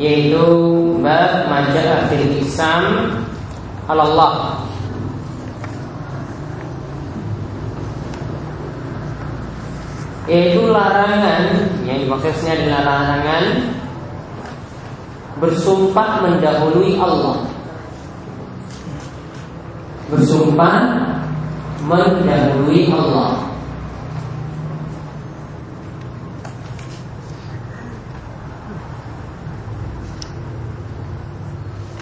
yaitu bab majalah fil isam Allah yaitu larangan yang dimaksudnya adalah larangan bersumpah mendahului Allah. Bersumpah mendahului Allah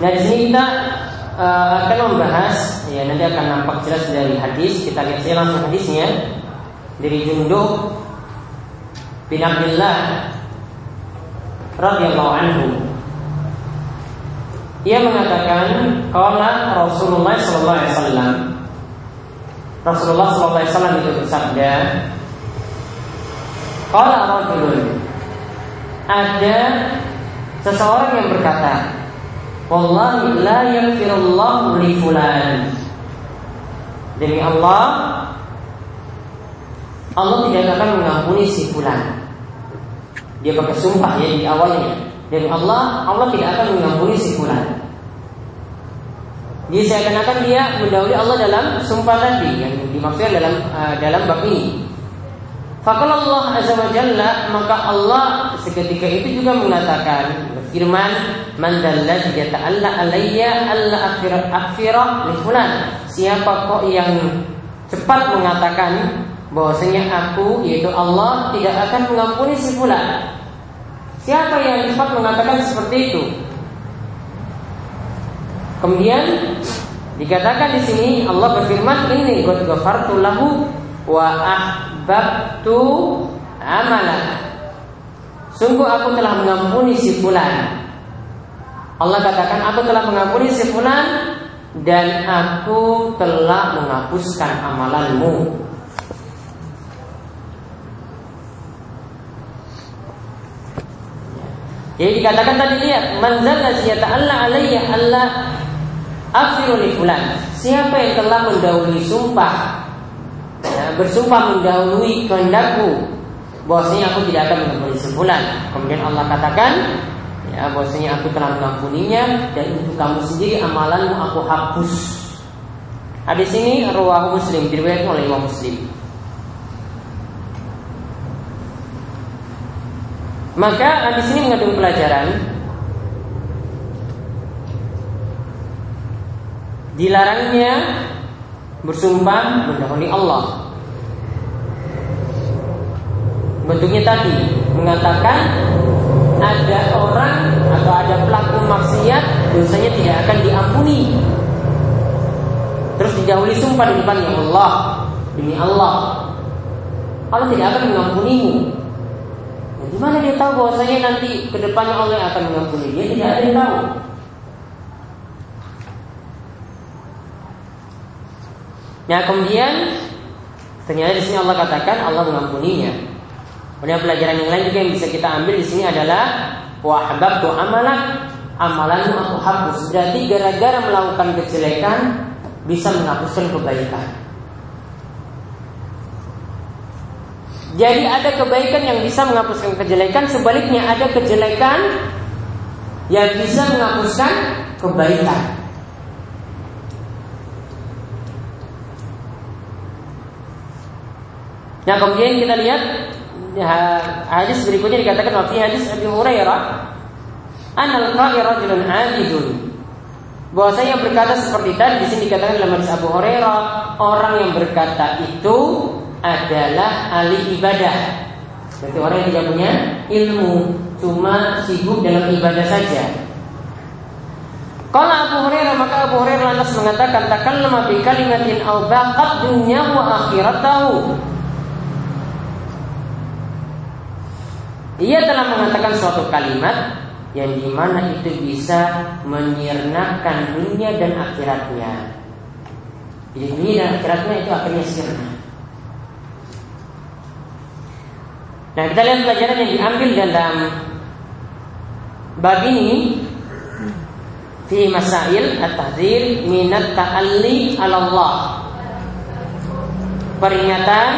Nah di sini kita uh, akan membahas ya nanti akan nampak jelas dari hadis. Kita lihat saja langsung hadisnya. Dari Junduk bin Abdullah radhiyallahu anhu. Ia mengatakan qala Rasulullah sallallahu alaihi wasallam. Rasulullah sallallahu alaihi wasallam itu bersabda Qala rajulun Ada seseorang yang berkata Wallahi la yaghfirullahu li fulan. Demi Allah Allah tidak akan mengampuni si fulan. Dia pakai sumpah ya di awalnya. Demi Allah Allah tidak akan mengampuni si fulan. Dia seakan-akan dia mendahului Allah dalam sumpah tadi yang dimaksudkan dalam uh, dalam bab ini. Fakal Allah azza wa jalla maka Allah seketika itu juga mengatakan berfirman man dalladzi yata'alla alayya alla akhira akhira li fulan. Siapa kok yang cepat mengatakan bahwasanya aku yaitu Allah tidak akan mengampuni si fulan? Siapa yang cepat mengatakan seperti itu? Kemudian dikatakan di sini Allah berfirman ini qad ghafartu lahu wa ahbabtu amalan. Sungguh aku telah mengampuni si fulan. Allah katakan aku telah mengampuni si fulan dan aku telah menghapuskan amalanmu. Jadi dikatakan tadi lihat manzal ziyata Allah alayya Allah afiru li fulan. Siapa yang telah mendahului sumpah ya, bersumpah mendahului kehendakku bahwasanya aku tidak akan mengampuni sebulan. Kemudian Allah katakan, ya bahwasanya aku telah mengampuninya dan untuk kamu sendiri amalanmu aku hapus. Hadis ini ruwah Muslim diriwayatkan oleh Imam Muslim. Maka hadis ini mengandung pelajaran dilarangnya bersumpah mendahului Allah. Bentuknya tadi mengatakan ada orang atau ada pelaku maksiat dosanya tidak akan diampuni. Terus didahului sumpah di depan ya Allah demi Allah Allah tidak akan mengampunimu. Nah, gimana dia tahu bahwasanya nanti ke depannya Allah yang akan mengampuni dia? Tidak ada yang tahu. Nah kemudian ternyata di sini Allah katakan Allah mengampuninya. Kemudian pelajaran yang lain juga yang bisa kita ambil di sini adalah wahbab tu amalan amalanmu aku hapus. Berarti gara-gara melakukan kejelekan bisa menghapuskan kebaikan. Jadi ada kebaikan yang bisa menghapuskan kejelekan, sebaliknya ada kejelekan yang bisa menghapuskan kebaikan. Nah kemudian kita lihat hadis berikutnya dikatakan waktu hadis Abi Hurairah anal qa'ir rajulun abidun. Bahwasanya berkata seperti tadi di sini dikatakan dalam hadis Abu Hurairah orang yang berkata itu adalah ahli ibadah. Berarti orang yang tidak punya ilmu cuma sibuk dalam ibadah saja. Kalau Abu Hurairah maka Abu Hurairah lantas mengatakan takallama bi kalimatin au baqat dunyahu wa akhiratahu ia telah mengatakan suatu kalimat yang di mana itu bisa menyirnakan dunia dan akhiratnya. Jadi dunia dan akhiratnya itu akhirnya sirna. Nah kita lihat pelajaran yang diambil dalam bab ini fi masail at-tahdzir minat ta'alli 'ala Allah. Peringatan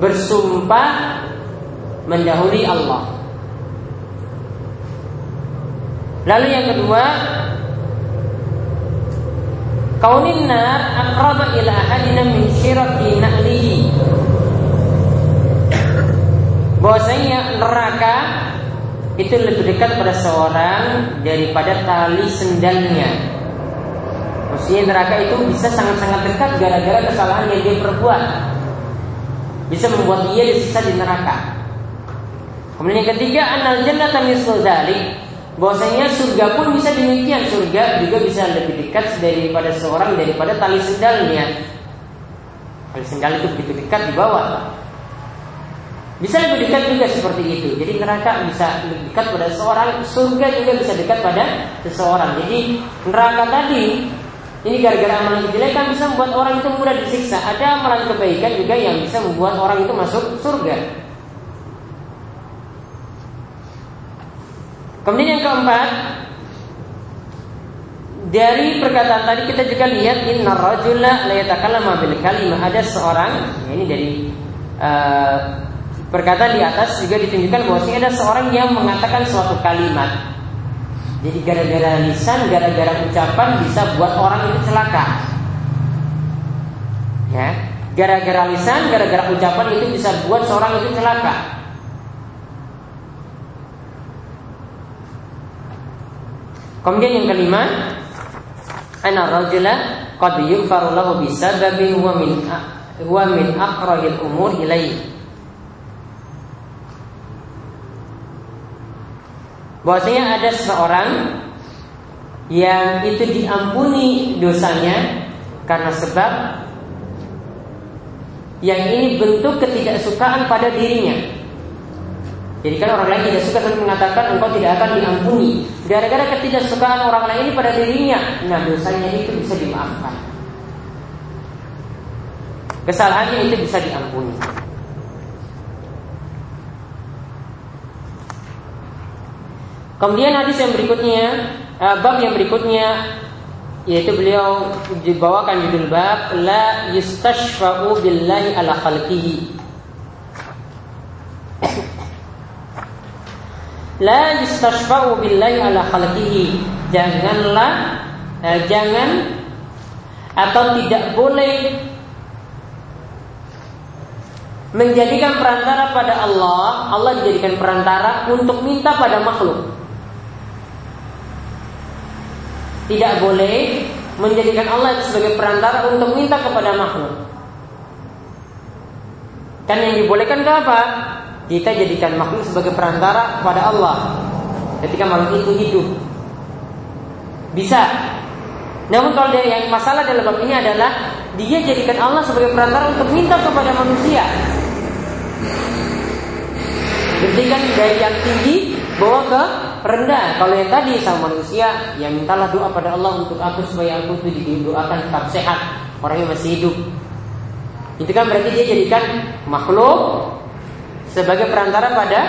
bersumpah mendahului Allah. Lalu yang kedua, kaunin nar aqraba ila ahadina min syirati na'lihi. Bahwasanya neraka itu lebih dekat pada seorang daripada tali sendalnya. Maksudnya neraka itu bisa sangat-sangat dekat gara-gara kesalahan yang dia perbuat. Bisa membuat dia disisa di neraka. Kemudian yang ketiga, anal jannata mislu. Bahwasanya surga pun bisa demikian. Surga juga bisa lebih dekat daripada seorang daripada tali sendalnya. Tali sendal itu begitu dekat di bawah. Bisa lebih dekat juga seperti itu. Jadi neraka bisa lebih dekat pada seseorang, surga juga bisa dekat pada seseorang. Jadi neraka tadi ini gara-gara amalan kejelekan bisa membuat orang itu mudah disiksa. Ada amalan kebaikan juga yang bisa membuat orang itu masuk surga. Kemudian yang keempat, dari perkataan tadi kita juga lihat inna rajula la yatakallama bil kalimah. Ada seorang, ini dari uh, Perkataan di atas juga ditunjukkan bahwa ada seorang yang mengatakan suatu kalimat. Jadi gara-gara lisan, gara-gara ucapan bisa buat orang itu celaka. Ya, gara-gara lisan, gara-gara ucapan itu bisa buat seorang itu celaka. Kemudian yang kelima, ana rajula qad yughfaru lahu bisababin wa min wa min aqrahil umur ilaihi bahwasanya ada seseorang yang itu diampuni dosanya karena sebab yang ini bentuk ketidaksukaan pada dirinya. Jadi kan orang lain tidak suka dan mengatakan engkau tidak akan diampuni. Gara-gara ketidaksukaan orang lain ini pada dirinya Nah dosanya itu bisa dimaafkan. Kesalahannya itu bisa diampuni. Kemudian hadis yang berikutnya, uh, bab yang berikutnya yaitu beliau dibawakan judul bab la yustashfa'u billahi ala khalqihi. La yustashfa'u billahi ala khalqihi. Janganlah uh, jangan atau tidak boleh menjadikan perantara pada Allah, Allah dijadikan perantara untuk minta pada makhluk. tidak boleh menjadikan Allah sebagai perantara untuk minta kepada makhluk. Kan yang dibolehkan ke apa? Kita jadikan makhluk sebagai perantara kepada Allah ketika makhluk itu hidup. Bisa. Namun kalau dari yang masalah dalam bab ini adalah dia jadikan Allah sebagai perantara untuk minta kepada manusia. Jadikan dari yang tinggi bawa ke rendah. Kalau yang tadi sama manusia, ya mintalah doa pada Allah untuk aku supaya aku itu didoakan tetap sehat, orangnya masih hidup. Itu kan berarti dia jadikan makhluk sebagai perantara pada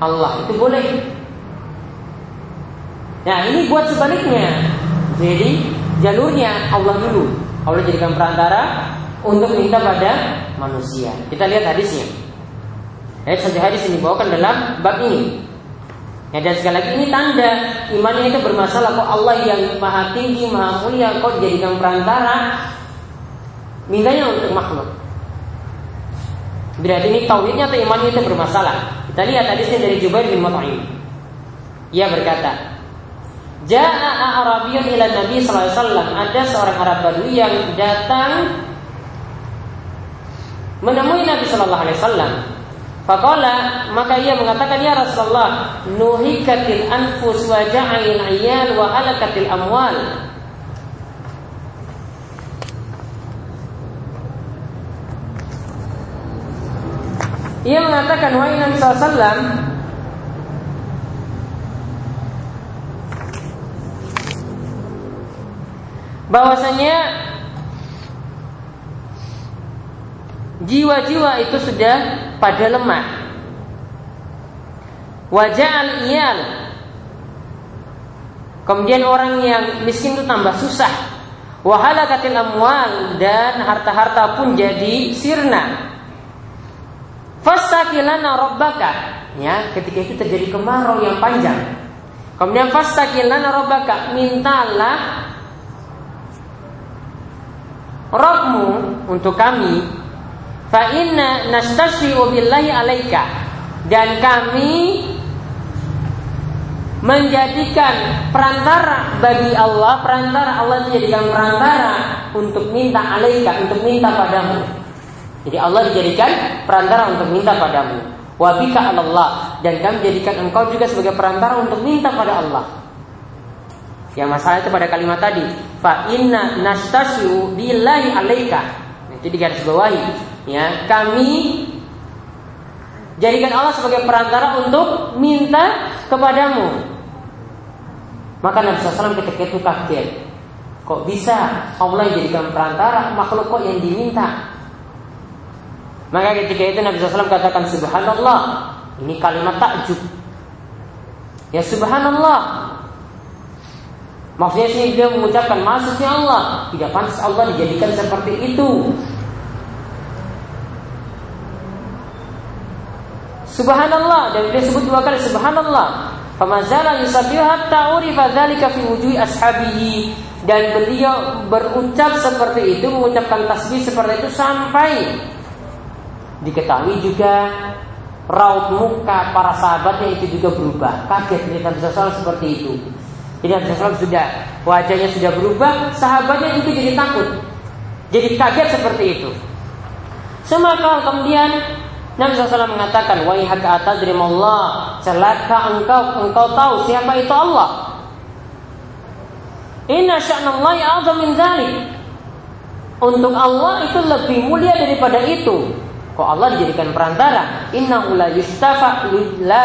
Allah. Itu boleh. Nah ini buat sebaliknya. Jadi jalurnya Allah dulu. Allah jadikan perantara untuk minta pada manusia. Kita lihat hadisnya. Ayat satu hadis ini dibawakan dalam bab ini. Ya dan sekali lagi ini tanda imannya itu bermasalah kok Allah yang maha tinggi, maha mulia kok dijadikan perantara mintanya untuk makhluk. Berarti ini tauhidnya atau imannya itu bermasalah. Kita lihat hadisnya dari Jubair bin Mut'im. Ia berkata, Ja'a Arabiyun ila Nabi sallallahu alaihi wasallam. Ada seorang Arab Badui yang datang menemui Nabi sallallahu alaihi wasallam. Fakola maka ia mengatakan ya Rasulullah nuhikatil anfus wa ja'il ayal wa halakatil amwal. Ia mengatakan wahai Nabi SAW bahwasanya jiwa-jiwa itu sudah pada lemah. Wajah al iyal. Kemudian orang yang miskin itu tambah susah. Wahala katil amwal dan harta-harta pun jadi sirna. Fastakilana rabbaka. Ya, ketika itu terjadi kemarau yang panjang. Kemudian fastakilana rabbaka, mintalah Rabbmu untuk kami fa inna nastashfi'u billahi alaika dan kami menjadikan perantara bagi Allah, perantara Allah menjadikan perantara untuk minta alaika, untuk minta padamu. Jadi Allah dijadikan perantara untuk minta padamu. Wabika Allah dan kami jadikan engkau juga sebagai perantara untuk minta pada Allah. Yang masalah itu pada kalimat tadi, fa inna nastasyu billahi alaika. Itu di garis bawahi. Ya, kami jadikan Allah sebagai perantara untuk minta kepadamu. Maka Nabi SAW ketika itu kaget. Kok bisa Allah jadikan perantara makhluk kok yang diminta? Maka ketika itu Nabi SAW katakan Subhanallah. Ini kalimat takjub. Ya Subhanallah. Maksudnya sini dia mengucapkan maksudnya Allah Tidak pantas Allah dijadikan seperti itu Subhanallah dan dia sebut dua kali Subhanallah Famazala yusabbihu hatta urifa fi ashabihi dan beliau berucap seperti itu mengucapkan tasbih seperti itu sampai diketahui juga raut muka para sahabatnya itu juga berubah kaget melihat Nabi seperti itu jadi Nabi SAW sudah wajahnya sudah berubah sahabatnya itu jadi takut jadi kaget seperti itu semaka kemudian Nabi SAW mengatakan, Wahai Allah, celaka engkau, engkau tahu siapa itu Allah. Inna sya'nallahi a'zam min dzalik. Untuk Allah itu lebih mulia daripada itu. Kok Allah dijadikan perantara? Inna la yustafa la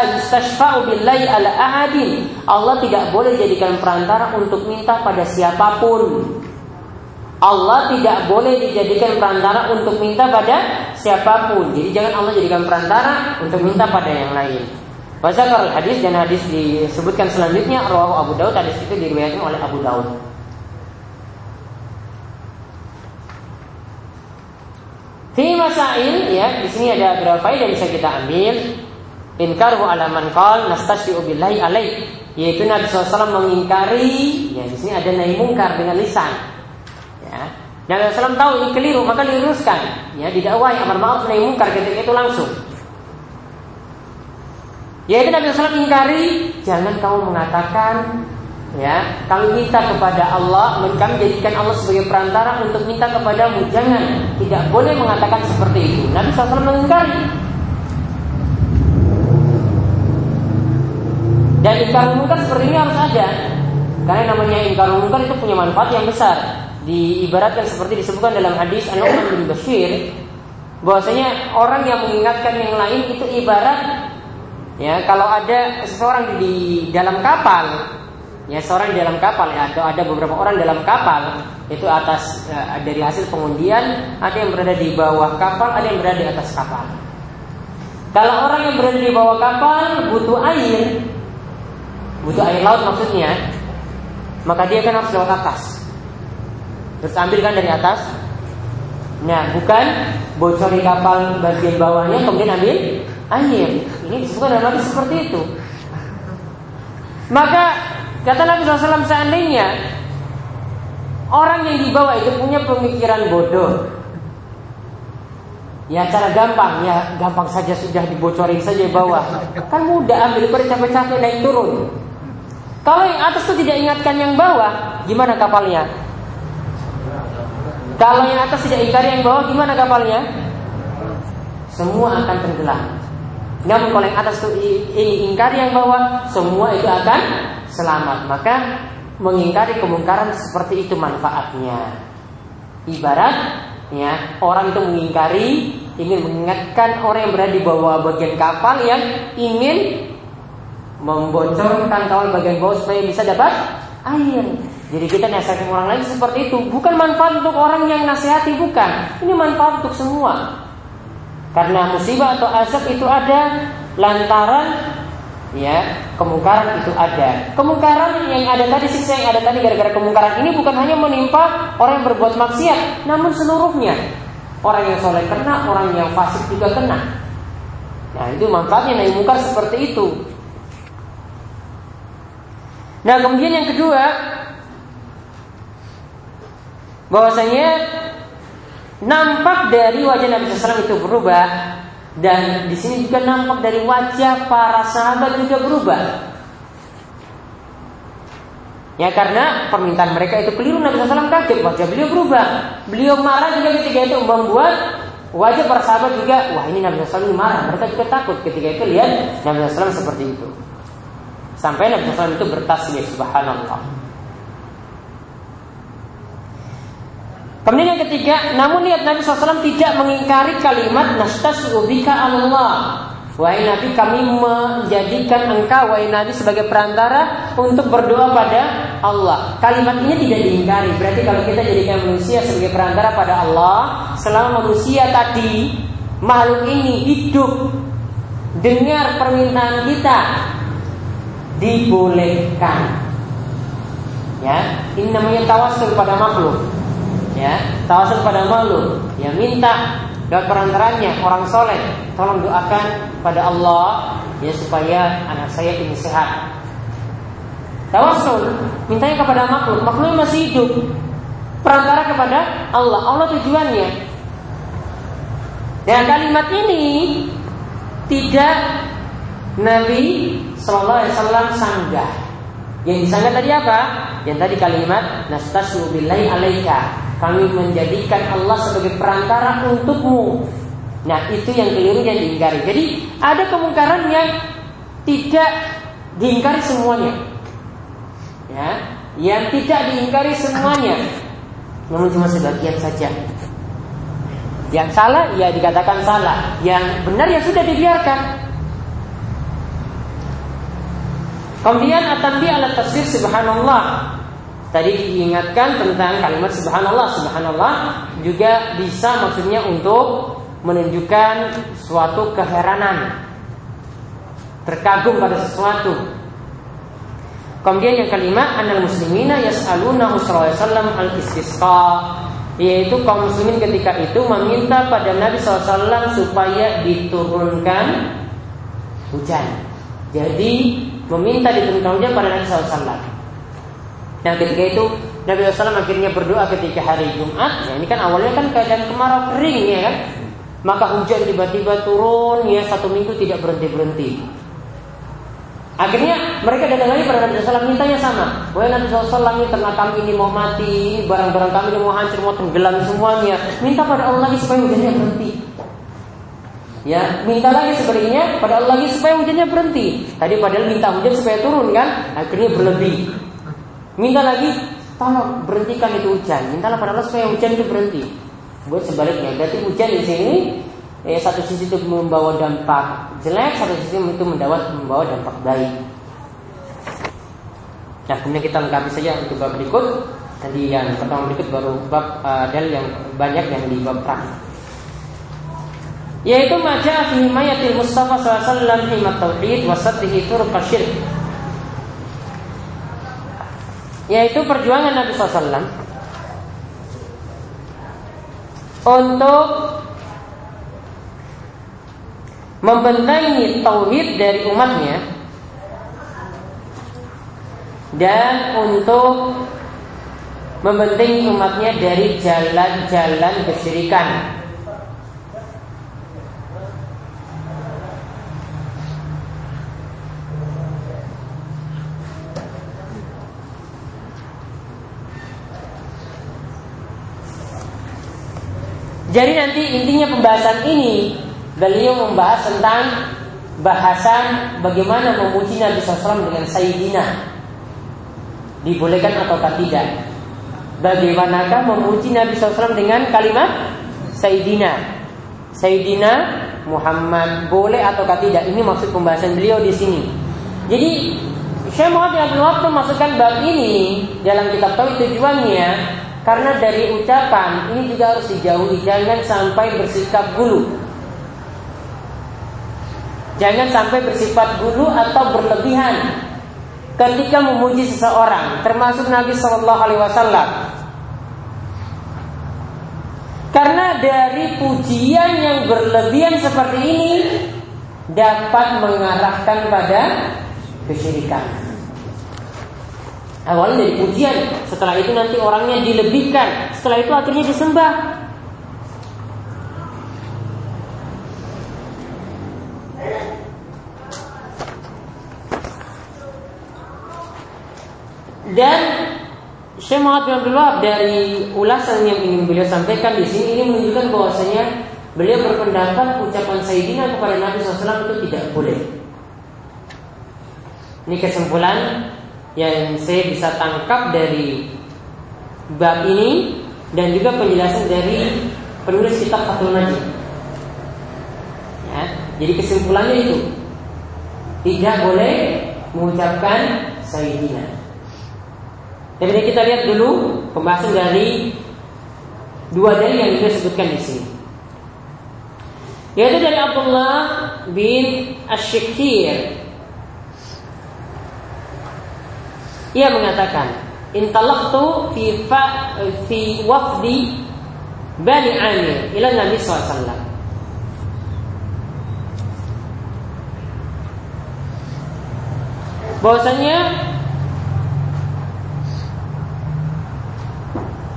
ala ahadin. Allah tidak boleh jadikan perantara untuk minta pada siapa pun. Allah tidak boleh dijadikan perantara untuk minta pada siapa pun. Jadi jangan Allah jadikan perantara untuk minta pada yang lain. Wazakar hadis dan hadis disebutkan selanjutnya rawahu Abu Daud hadis itu diriwayatkan oleh Abu Daud. Fi masail ya di sini ada beberapa faedah bisa kita ambil. Inkaru ala man qal nastasyi'u billahi alaih yaitu Nabi SAW mengingkari ya di sini ada nahi mungkar dengan lisan Ya. Nabi SAW tahu ini keliru maka diluruskan. Ya, didakwahi amar ma'ruf nahi munkar ketika itu langsung. Yaitu Nabi SAW ingkari jangan kamu mengatakan ya kami minta kepada Allah kami jadikan Allah sebagai perantara untuk minta kepadamu. Jangan tidak boleh mengatakan seperti itu. Nabi SAW mengingkari. Dan ingkar mungkar seperti ini harus ada. Karena namanya ingkar mungkar itu punya manfaat yang besar. Diibaratkan seperti disebutkan dalam hadis An-Nu'man bin Bashir bahwasanya orang yang mengingatkan yang lain itu ibarat ya kalau ada seseorang di dalam kapal ya seorang di dalam kapal ya atau ada beberapa orang dalam kapal itu atas ya, dari hasil pengundian ada yang berada di bawah kapal ada yang berada di atas kapal kalau orang yang berada di bawah kapal butuh air butuh air laut maksudnya maka dia kan harus lewat atas Terus ambil kan dari atas. Nah, bukan bocor di kapal bagian bawahnya kemudian ambil air. Ini disebutkan dalam seperti itu. Maka kata Nabi SAW seandainya orang yang dibawa itu punya pemikiran bodoh, Ya cara gampang, ya gampang saja sudah dibocorin saja bawah. Kan mudah ambil pada capek-capek naik turun. Kalau yang atas itu tidak ingatkan yang bawah, gimana kapalnya? Kalau yang atas tidak ingkari yang bawah gimana kapalnya? Semua akan tenggelam. Namun kalau yang atas itu ini ingkari yang bawah, semua itu akan selamat. Maka mengingkari kemungkaran seperti itu manfaatnya. Ibarat ya orang itu mengingkari ingin mengingatkan orang yang berada di bawah bagian kapal yang ingin membocorkan kapal bagian bawah supaya bisa dapat air. Jadi kita nasihatin orang lain seperti itu Bukan manfaat untuk orang yang nasihati Bukan Ini manfaat untuk semua Karena musibah atau azab itu ada Lantaran ya kemungkaran itu ada. Kemungkaran yang ada tadi sisa yang ada tadi gara-gara kemungkaran ini bukan hanya menimpa orang yang berbuat maksiat namun seluruhnya. Orang yang soleh kena orang yang fasik juga kena. Nah itu manfaatnya naik mungkar seperti itu. Nah kemudian yang kedua bahwasanya nampak dari wajah Nabi SAW itu berubah dan di sini juga nampak dari wajah para sahabat juga berubah. Ya karena permintaan mereka itu keliru Nabi SAW kaget wajah beliau berubah. Beliau marah juga ketika itu membuat wajah para sahabat juga wah ini Nabi SAW marah. Mereka juga takut ketika itu lihat Nabi SAW seperti itu. Sampai Nabi SAW itu bertasbih subhanallah. Kemudian yang ketiga, namun niat Nabi SAW tidak mengingkari kalimat nastasyubika Allah. Wahai Nabi kami menjadikan engkau wahai Nabi sebagai perantara untuk berdoa pada Allah. Kalimat ini tidak diingkari. Berarti kalau kita jadikan manusia sebagai perantara pada Allah, selama manusia tadi makhluk ini hidup dengar permintaan kita dibolehkan. Ya, ini namanya tawasul pada makhluk ya tawasul pada malu. Ya minta lewat perantaranya orang soleh. Tolong doakan pada Allah ya supaya anak saya ini sehat. Tawasul mintanya kepada makhluk. Makhluk masih hidup. Perantara kepada Allah. Allah tujuannya. Dan kalimat ini tidak Nabi Shallallahu Alaihi Wasallam sanggah. Yang disanggah tadi apa? Yang tadi kalimat nastasyu billahi alaika kami menjadikan Allah sebagai perantara untukmu. Nah itu yang keliru yang diingkari. Jadi ada kemungkaran yang tidak diingkari semuanya. Ya, yang tidak diingkari semuanya. Namun cuma sebagian saja. Yang salah ya dikatakan salah, yang benar ya sudah dibiarkan. Kemudian atambi alat tafsir subhanallah. Tadi diingatkan tentang kalimat subhanallah. Subhanallah juga bisa maksudnya untuk menunjukkan suatu keheranan. Terkagum pada sesuatu. Kemudian yang kelima Anal muslimina yas'aluna sallallahu al-istisqa. Yaitu kaum muslimin ketika itu meminta pada Nabi SAW supaya diturunkan hujan. Jadi meminta hujan pada Nabi SAW Nah ketika itu Nabi SAW akhirnya berdoa ketika hari Jumat. Ya, ini kan awalnya kan keadaan kemarau kering ya kan. Maka hujan tiba-tiba turun ya satu minggu tidak berhenti berhenti. Akhirnya mereka datang lagi pada Nabi SAW mintanya sama. Wahai Nabi SAW ini karena kami ini mau mati, barang-barang kami ini mau hancur, mau tenggelam semuanya. Minta pada Allah lagi supaya hujannya berhenti. Ya, minta lagi sebenarnya pada Allah lagi supaya hujannya berhenti. Tadi padahal minta hujan supaya turun kan, akhirnya berlebih. Minta lagi, tolong berhentikan itu hujan. Mintalah pada Allah supaya hujan itu berhenti. Buat sebaliknya, berarti hujan di sini eh, satu sisi itu membawa dampak jelek, satu sisi itu membawa membawa dampak baik. Nah, kemudian kita lengkapi saja untuk bab berikut. Tadi yang pertama berikut baru bab uh, dalil yang banyak yang di bab perang. Yaitu maja fi himayatil Mustafa sallallahu alaihi wasallam tauhid wa saddihi yaitu perjuangan Nabi SAW untuk membentengi tauhid dari umatnya dan untuk membentengi umatnya dari jalan-jalan kesyirikan Jadi nanti intinya pembahasan ini beliau membahas tentang bahasan bagaimana memuji Nabi SAW dengan Sayyidina. Dibolehkan atau tidak? Bagaimanakah memuji Nabi SAW dengan kalimat Sayyidina? Sayyidina Muhammad boleh atau tidak? Ini maksud pembahasan beliau di sini. Jadi Syekh Muhammad bin Abdul masukkan bab ini dalam kitab tahu tujuannya karena dari ucapan ini juga harus dijauhi jangan sampai bersikap gulu. Jangan sampai bersifat gulu atau berlebihan ketika memuji seseorang, termasuk Nabi Wasallam. Karena dari pujian yang berlebihan seperti ini dapat mengarahkan pada kesyirikan. Awalnya dari pujian, setelah itu nanti orangnya dilebihkan, setelah itu akhirnya disembah. Dan Syekh Muhammad bin Abdul dari ulasan yang ingin beliau sampaikan di sini ini menunjukkan bahwasanya beliau berpendapat ucapan Sayyidina kepada Nabi SAW itu tidak boleh. Ini kesimpulan yang saya bisa tangkap dari bab ini dan juga penjelasan dari penulis kitab Fathul Najib. Ya, jadi kesimpulannya itu tidak boleh mengucapkan Sayyidina. Dan kita lihat dulu pembahasan dari dua dalil yang kita sebutkan di sini. Yaitu dari Abdullah bin Asyikir Ia mengatakan, "Intalaqtu fi fa, fi wafdi Bani Amir ila Nabi SAW." Bahwasanya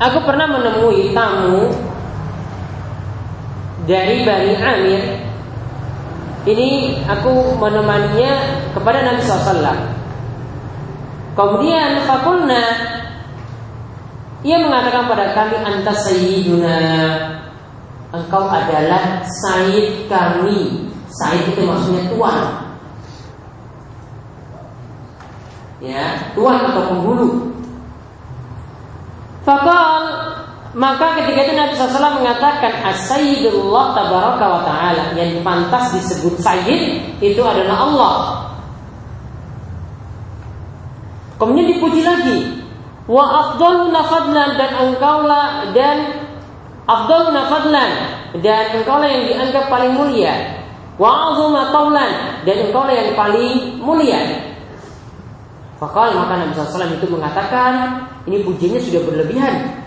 aku pernah menemui tamu dari Bani Amir. Ini aku menemaninya kepada Nabi SAW. Kemudian fakulna ia mengatakan pada kami antas sayyiduna engkau adalah sayyid kami. Sayyid itu maksudnya tuan. Ya, tuan atau penghulu. Fakal maka ketika itu Nabi SAW mengatakan As-Sayyidullah Tabaraka wa Ta'ala Yang pantas disebut Sayyid Itu adalah Allah Kemudian dipuji lagi. Wa afdalu nafadlan dan engkaulah dan afdalu nafadlan dan engkaulah yang dianggap paling mulia. Wa azuma taulan dan engkaulah yang paling mulia. Fakal maka Nabi SAW itu mengatakan ini pujiannya sudah berlebihan.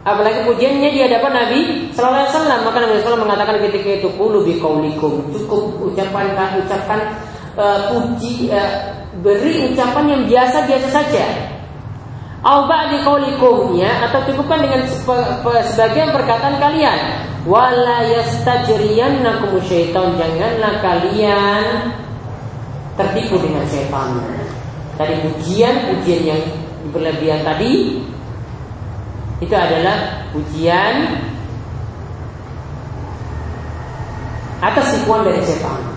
Apalagi pujiannya di hadapan Nabi Wasallam maka Nabi SAW mengatakan ketika itu kulu bi kaulikum cukup ucapan ucapkan uh, puji uh, beri ucapan yang biasa-biasa saja. Au ba'di atau cukupkan dengan sebagian perkataan kalian. Wala yastajriyannakum syaitan janganlah kalian tertipu dengan setan. Tadi pujian-pujian yang berlebihan tadi itu adalah pujian atas tipuan dari setan.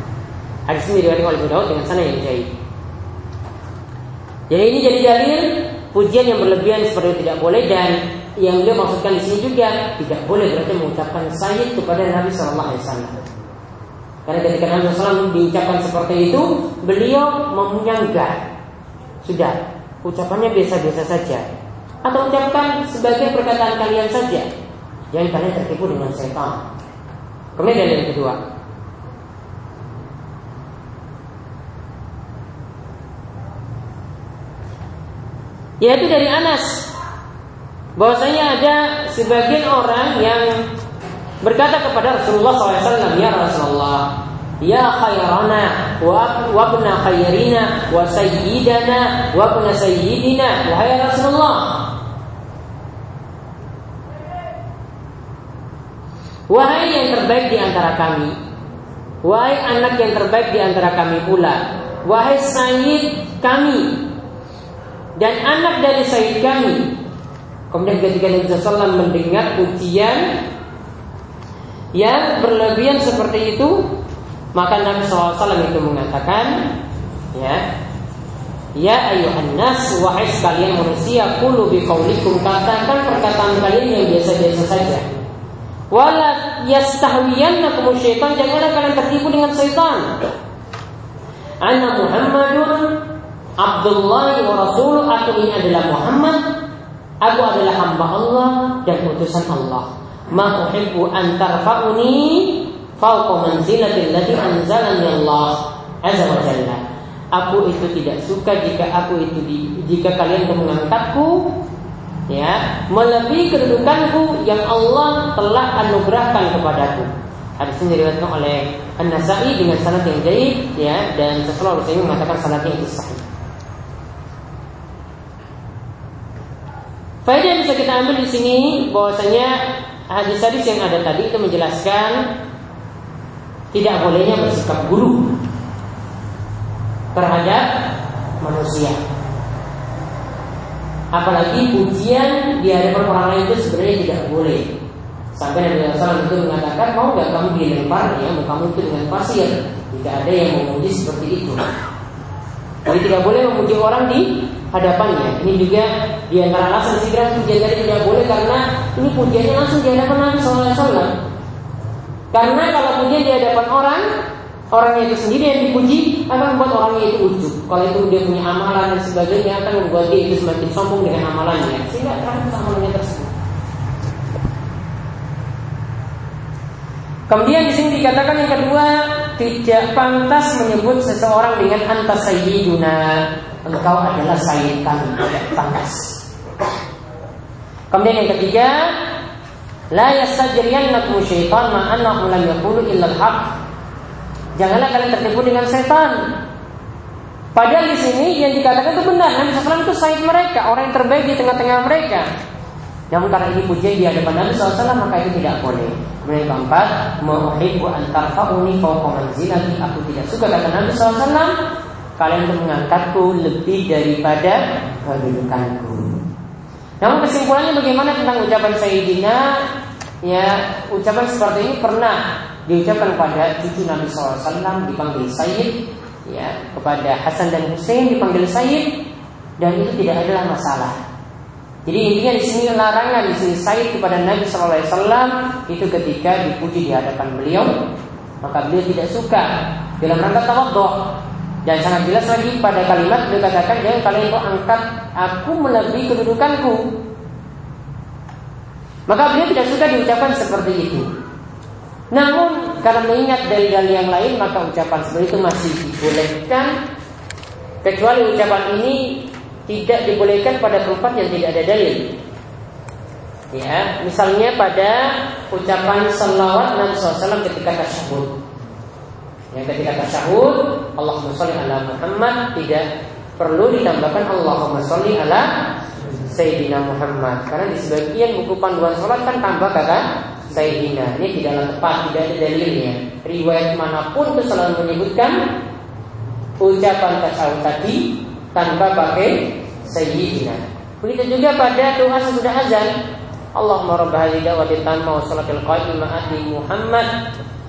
Hadis ini diriwayatkan oleh Daud dengan sana yang jahit. Jadi ini jadi dalil pujian yang berlebihan seperti itu tidak boleh dan yang dia maksudkan di sini juga tidak boleh berarti mengucapkan sayyid kepada Nabi Shallallahu Alaihi Wasallam. Karena ketika Nabi SAW diucapkan seperti itu, beliau menyanggah. Sudah, ucapannya biasa-biasa saja. Atau ucapkan sebagai perkataan kalian saja. Yang kalian tertipu dengan setan. Kemudian yang kedua, yaitu dari Anas. Bahwasanya ada sebagian orang yang berkata kepada Rasulullah SAW ya Rasulullah ya khairana wa wabna khairina wa sayyidana wa ibna sayyidina wahai Rasulullah. Wahai yang terbaik di antara kami Wahai anak yang terbaik di antara kami pula Wahai sayyid kami dan anak dari Sayyid kami. Kemudian ketika Nabi SAW mendengar pujian yang berlebihan seperti itu, maka Nabi SAW itu mengatakan, ya, Ya ayuhan nas wahai sekalian manusia kulu biqaulikum katakan perkataan kalian yang biasa-biasa saja. Wala yastahwiyannakum syaitan janganlah kalian tertipu dengan syaitan. Ana Muhammadun Abdullah wa Rasul, aku ini adalah Muhammad, aku adalah hamba Allah dan utusan Allah. Ma uhibbu an tarfa'uni fawqa manzilatil lati anzalani Allah azza wa jalla. Aku itu tidak suka jika aku itu di, jika kalian mengangkatku ya melebihi kedudukanku yang Allah telah anugerahkan kepadaku. Hadis ini diriwayatkan oleh An-Nasai dengan sanad yang jahit ya dan setelah Rasulullah mengatakan sanadnya itu sahih. Faedah yang bisa kita ambil di sini bahwasanya hadis-hadis yang ada tadi itu menjelaskan tidak bolehnya bersikap buruk terhadap manusia. Apalagi pujian di hadapan orang lain itu sebenarnya tidak boleh. Sampai Nabi SAW itu mengatakan mau nggak kamu dilempar ya mau kamu itu dengan pasir. Tidak ada yang memuji seperti itu. Jadi tidak boleh memuji orang di hadapannya. Ini juga di antara alasan segera pujian tadi tidak boleh karena ini pujiannya langsung di hadapan Nabi SAW. Karena kalau pujian di hadapan orang, orangnya itu sendiri yang dipuji akan membuat orangnya itu ujub. Kalau itu dia punya amalan dan sebagainya akan membuat dia itu semakin sombong dengan amalannya sehingga terhadap amalannya tersebut. Kemudian di sini dikatakan yang kedua tidak pantas menyebut seseorang dengan antas sayyiduna engkau adalah sayyid kami tidak pantas. Kemudian yang ketiga la yastajriyannakum syaitan ma annahu lam yaqulu illa al-haq Janganlah kalian tertipu dengan setan. Padahal di sini yang dikatakan itu benar. Nabi SAW itu said mereka, orang yang terbaik di tengah-tengah mereka. Namun karena ini pujian di hadapan Nabi SAW maka itu tidak boleh. Kemudian keempat, Muhibbu antar fauni fauqa manzilati. Aku tidak suka kata Nabi SAW. Kalian untuk mengangkatku lebih daripada kedudukanku. Namun kesimpulannya bagaimana tentang ucapan Sayyidina? Ya, ucapan seperti ini pernah diucapkan pada cucu Nabi SAW dipanggil Sayyid ya kepada Hasan dan Hussein dipanggil Sayyid dan itu tidak adalah masalah. Jadi intinya di sini larangan di sini Sayyid kepada Nabi SAW itu ketika dipuji di hadapan beliau maka beliau tidak suka. Dalam rangka tawadhu. Dan sangat jelas lagi pada kalimat beliau katakan jangan kalian itu angkat aku melebihi kedudukanku. Maka beliau tidak suka diucapkan seperti itu. Namun karena mengingat dari dalil yang lain maka ucapan seperti itu masih dibolehkan. Kecuali ucapan ini tidak dibolehkan pada tempat yang tidak ada dalil. Ya, misalnya pada ucapan salawat Nabi SAW ketika tasyahud. Ya, ketika tasyahud, Allahumma sholli ala Muhammad tidak perlu ditambahkan Allahumma sholli ala Sayyidina Muhammad. Karena di sebagian buku panduan sholat kan tambah kata Sayyidina Ini tidaklah tepat, tidak ada dalilnya Riwayat mana pun itu selalu menyebutkan Ucapan tasawuf tadi Tanpa pakai Sayyidina. Begitu juga pada doa sesudah azan. Allahumma rabba hadhi da'wati tamma wa salatil qa'imati Muhammad.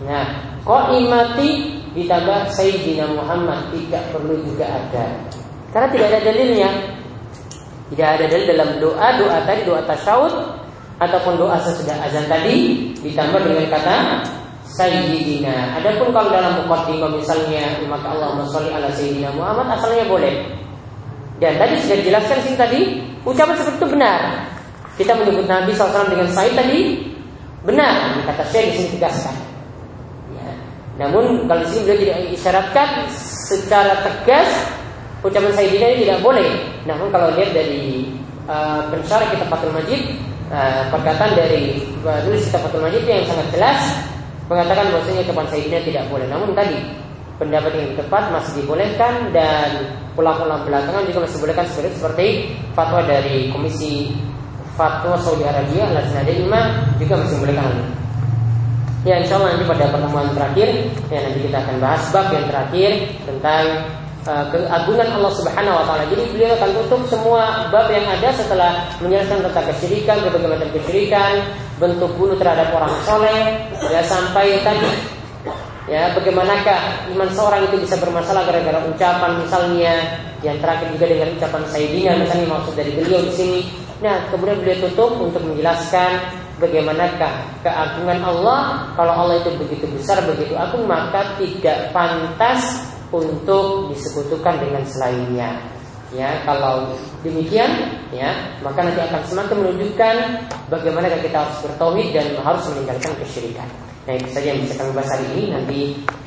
Nah, qa'imati ditambah Sayyidina Muhammad Tidak perlu juga ada. Karena tidak ada dalilnya. Tidak ada dalil dalam doa Doa tadi, doa tasyawud ataupun doa sesudah azan tadi ditambah dengan kata Sayyidina. Adapun kalau dalam mukaddimah misalnya maka Allahumma sholli ala Sayyidina Muhammad asalnya boleh. Dan tadi sudah dijelaskan sini tadi ucapan seperti itu benar. Kita menyebut Nabi SAW dengan Sayyid tadi benar. Kata saya di sini tegaskan. Ya. Namun kalau di sini beliau tidak isyaratkan secara tegas ucapan Sayyidina ini tidak boleh. Namun kalau lihat dari uh, pensyarah kita Fatul Majid uh, perkataan dari penulis kitab Fathul Majid yang sangat jelas mengatakan bahwasanya ucapan Sayyidina tidak boleh. Namun tadi pendapat yang tepat masih dibolehkan dan pulang-pulang belakangan juga masih dibolehkan seperti seperti fatwa dari Komisi Fatwa Saudi Arabia al Imam juga masih dibolehkan. Ya insya Allah nanti pada pertemuan terakhir ya nanti kita akan bahas bab yang terakhir tentang uh, keagungan Allah Subhanahu wa taala. Jadi beliau akan tutup semua bab yang ada setelah menjelaskan tentang kesyirikan, berbagai macam kesyirikan, bentuk bunuh terhadap orang soleh, ya sampai tadi ya bagaimanakah iman seorang itu bisa bermasalah gara-gara ucapan misalnya yang terakhir juga dengan ucapan Sayyidina misalnya maksud dari beliau di sini. Nah, kemudian beliau tutup untuk menjelaskan bagaimanakah keagungan Allah kalau Allah itu begitu besar begitu agung maka tidak pantas untuk disekutukan dengan selainnya. Ya, kalau demikian, ya, maka nanti akan semakin menunjukkan bagaimana kita harus bertauhid dan harus meninggalkan kesyirikan. Nah itu saja yang bisa kami bahas hari ini. Nanti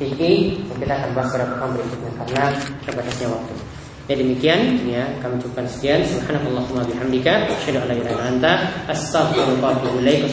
fikih kita akan bahas pada pertemuan berikutnya Karena terbatasnya waktu. Ya demikian. Ya kami cukupkan sekian. Subhanallahumma bihamdika. Asyhadu an la ilaha illa anta. Astaghfiruka wa atubu ilaik.